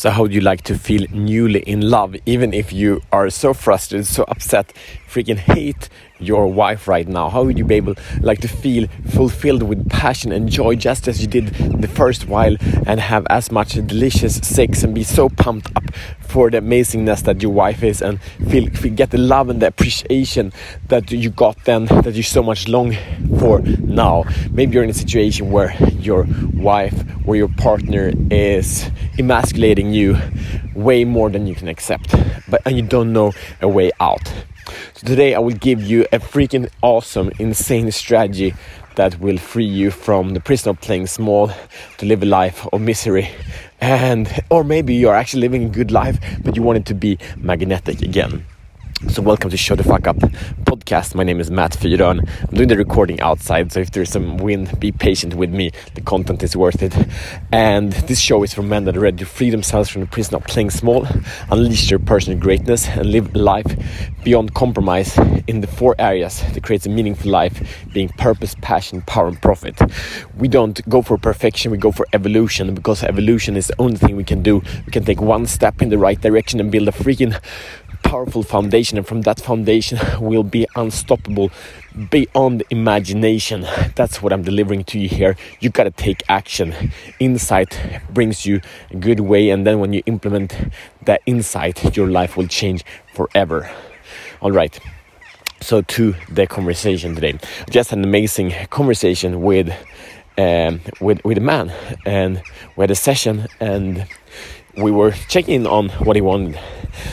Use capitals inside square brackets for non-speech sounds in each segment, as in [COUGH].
So, how would you like to feel newly in love, even if you are so frustrated, so upset, freaking hate your wife right now? How would you be able like to feel fulfilled with passion and joy, just as you did the first while, and have as much delicious sex and be so pumped up for the amazingness that your wife is, and feel, feel get the love and the appreciation that you got then, that you so much long for now? Maybe you're in a situation where your wife or your partner is emasculating you way more than you can accept, but and you don't know a way out. So today I will give you a freaking awesome, insane strategy that will free you from the prison of playing small to live a life of misery. And or maybe you're actually living a good life, but you want it to be magnetic again. So welcome to Show the Fuck Up podcast. My name is Matt Fyrön. I'm doing the recording outside, so if there's some wind, be patient with me. The content is worth it. And this show is for men that are ready to free themselves from the prison of playing small, unleash their personal greatness, and live life beyond compromise in the four areas that creates a meaningful life, being purpose, passion, power, and profit. We don't go for perfection, we go for evolution, because evolution is the only thing we can do. We can take one step in the right direction and build a freaking powerful foundation, and from that foundation, [LAUGHS] will be unstoppable beyond imagination. That's what I'm delivering to you here. You gotta take action. Insight brings you a good way, and then when you implement that insight, your life will change forever. All right. So to the conversation today, just an amazing conversation with um, with with a man, and we had a session, and we were checking on what he wanted.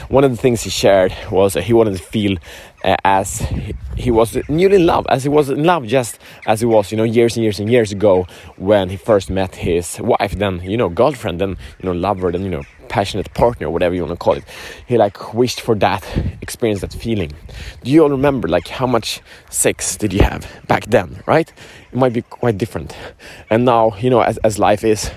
One of the things he shared was that he wanted to feel uh, as he was newly in love, as he was in love just as he was, you know, years and years and years ago when he first met his wife, then, you know, girlfriend, then, you know, lover, then, you know, passionate partner, whatever you want to call it. He like wished for that, experience that feeling. Do you all remember like how much sex did you have back then, right? It might be quite different. And now, you know, as, as life is,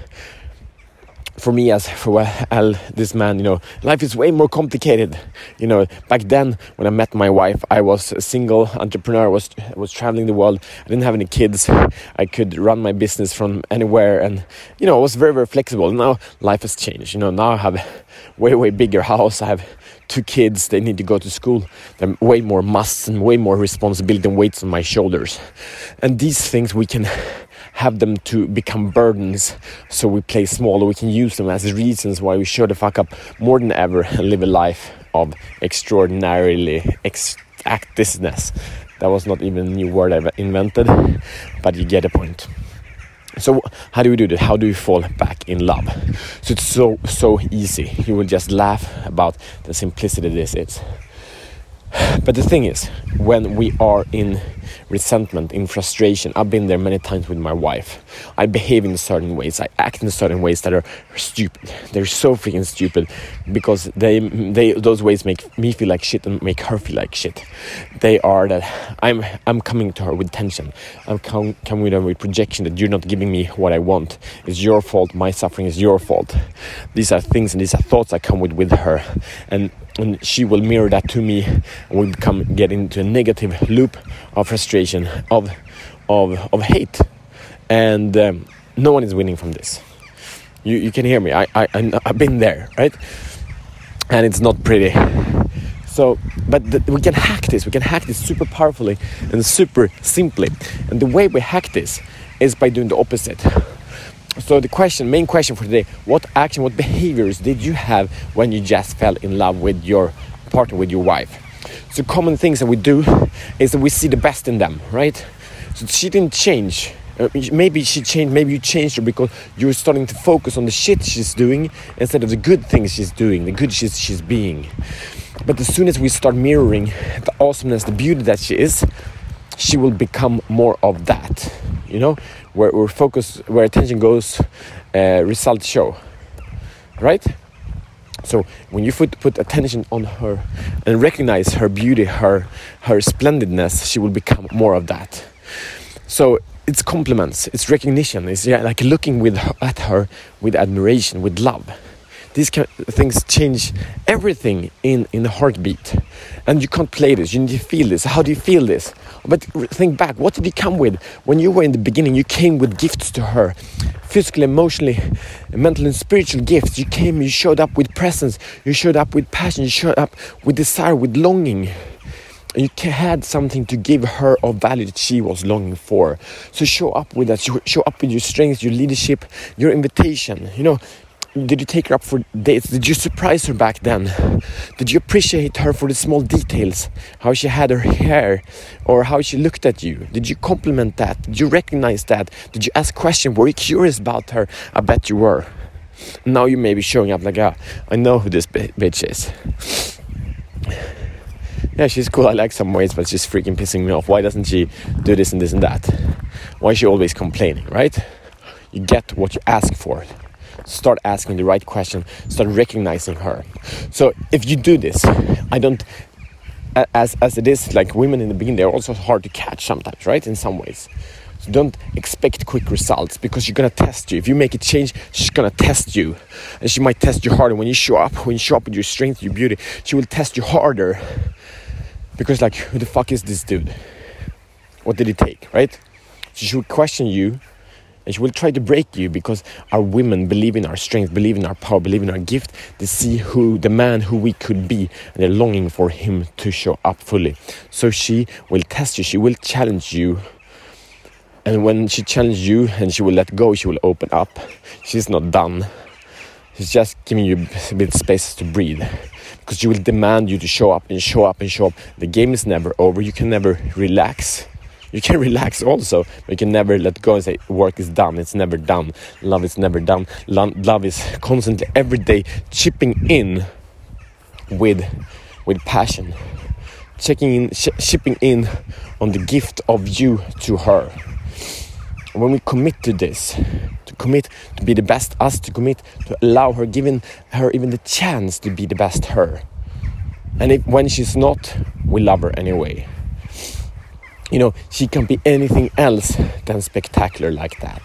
for me as for Al, this man, you know, life is way more complicated. You know, back then when I met my wife, I was a single entrepreneur. Was was traveling the world. I didn't have any kids. I could run my business from anywhere, and you know, I was very very flexible. Now life has changed. You know, now I have a way way bigger house. I have two kids. They need to go to school. There are way more musts and way more responsibility and weights on my shoulders. And these things we can have them to become burdens. So we play small we can use them as reasons why we show the fuck up more than ever and live a life of extraordinarily actness that was not even a new word i've invented but you get the point. So how do we do that how do we fall back in love? So it's so so easy. You will just laugh about the simplicity of this is. But the thing is, when we are in resentment, in frustration, I've been there many times with my wife. I behave in certain ways, I act in certain ways that are stupid. They're so freaking stupid because they, they, those ways make me feel like shit and make her feel like shit. They are that I'm, I'm coming to her with tension. I'm com- coming with her with projection that you're not giving me what I want. It's your fault. My suffering is your fault. These are things and these are thoughts I come with with her, and and she will mirror that to me and we become get into a negative loop of frustration of of of hate. And um, no one is winning from this. You, you can hear me. I, I i've been there right? And it's not pretty. So but the, we can hack this. We can hack this super powerfully and super simply. And the way we hack this is by doing the opposite so the question main question for today what action what behaviors did you have when you just fell in love with your partner with your wife? So common things that we do is that we see the best in them right? So she didn't change. Uh, maybe she changed maybe you changed her because you're starting to focus on the shit she's doing instead of the good things she's doing the good she's, she's being. But as soon as we start mirroring the awesomeness the beauty that she is she will become more of that you know where, where focus where attention goes uh, results show right? So when you put, put attention on her and recognize her beauty her her splendidness she will become more of that. So it's compliments it's recognition it's yeah, like looking with her, at her with admiration with love these kind of things change everything in in the heartbeat. And you can't play this. You need to feel this. How do you feel this? But think back. What did you come with? When you were in the beginning you came with gifts to her. Physically emotionally mental and spiritual gifts. You came you showed up with presence. You showed up with passion. You showed up with desire with longing. You had something to give her of value that she was longing for. So show up with that. Show up with your strengths, your leadership, your invitation. You know, did you take her up for dates? Did you surprise her back then? Did you appreciate her for the small details? How she had her hair or how she looked at you? Did you compliment that? Did you recognize that? Did you ask questions? Were you curious about her? I bet you were. Now you may be showing up like, ah, I know who this bitch is. Yeah, she's cool. I like some ways, but she's freaking pissing me off. Why doesn't she do this and this and that? Why is she always complaining, right? You get what you ask for start asking the right question, start recognizing her. So if you do this, I don't as as it is like women in the beginning, they're also hard to catch sometimes, right? In some ways. So don't expect quick results because she's gonna test you. If you make a change, she's gonna test you. And she might test you harder. When you show up, when you show up with your strength, your beauty, she will test you harder. Because like, who the fuck is this dude? What did he take, right? She will question you and she will try to break you because our women believe in our strength, believe in our power, believe in our gift. They see who the man who we could be, and they're longing for him to show up fully. So she will test you, she will challenge you. And when she challenges you and she will let go, she will open up. She's not done. She's just giving you a bit space to breathe. Because she will demand you to show up and show up and show up. The game is never over. You can never relax you can [LAUGHS] relax also, but you can never let go and say work is done. It's never done. Love is never done. Love is constantly every day chipping in with with passion, checking in, sh shipping in on the gift of you to her. When we commit to this, to commit to be the best us, to commit to allow her, giving her even the chance to be the best her. And if, when she's not, we love her anyway you know, she can be anything else than spectacular like that.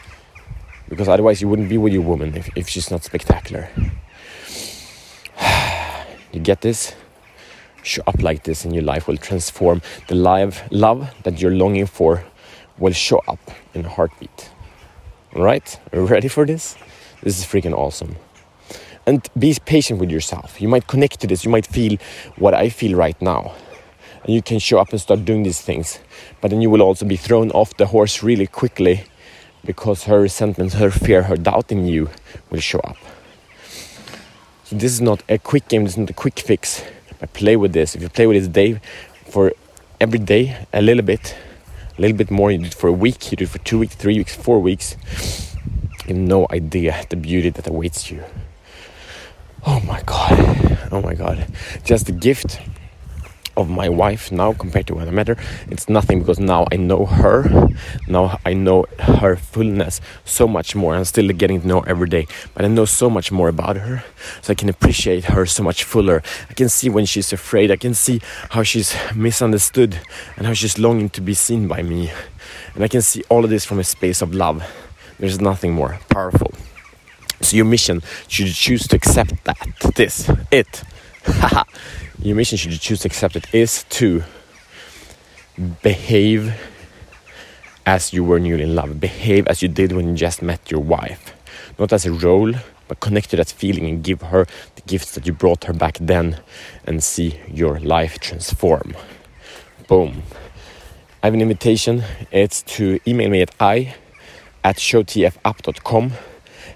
Because otherwise, you wouldn't be with your woman if, if she's not spectacular. [SIGHS] you get this? Show up like this, and your life will transform. The live love that you're longing for will show up in a heartbeat. All right? Are you ready for this? This is freaking awesome. And be patient with yourself. You might connect to this. You might feel what I feel right now and you can show up and start doing these things. But then you will also be thrown off the horse really quickly because her resentment, her fear, her doubt in you will show up. So this is not a quick game, this is not a quick fix. But play with this. If you play with this day for every day, a little bit, a little bit more, you do it for a week, you do it for two weeks, three weeks, four weeks, you have no idea the beauty that awaits you. Oh my god. Oh my god. Just a gift of my wife now compared to when I met her, it's nothing because now I know her. Now I know her fullness so much more. I'm still getting to know every day, but I know so much more about her. So I can appreciate her so much fuller. I can see when she's afraid. I can see how she's misunderstood and how she's longing to be seen by me. And I can see all of this from a space of love. There's nothing more powerful. So your mission, should choose to accept that, this, it, [LAUGHS] haha your mission, should you choose to accept it, is to behave as you were newly in love. Behave as you did when you just met your wife. Not as a role, but connect to that feeling and give her the gifts that you brought her back then and see your life transform. Boom. I have an invitation. It's to email me at i at showtfup.com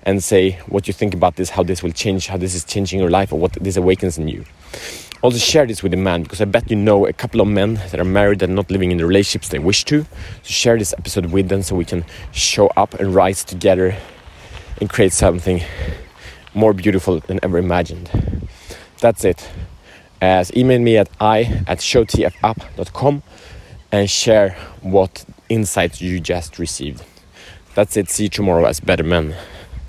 and say what you think about this, how this will change, how this is changing your life, or what this awakens in you also share this with a man because I bet you know a couple of men that are married and not living in the relationships they wish to. So share this episode with them so we can show up and rise together and create something more beautiful than ever imagined. That's it. Uh, as email me at i at showtfup.com and share what insights you just received. That's it. See you tomorrow as better men.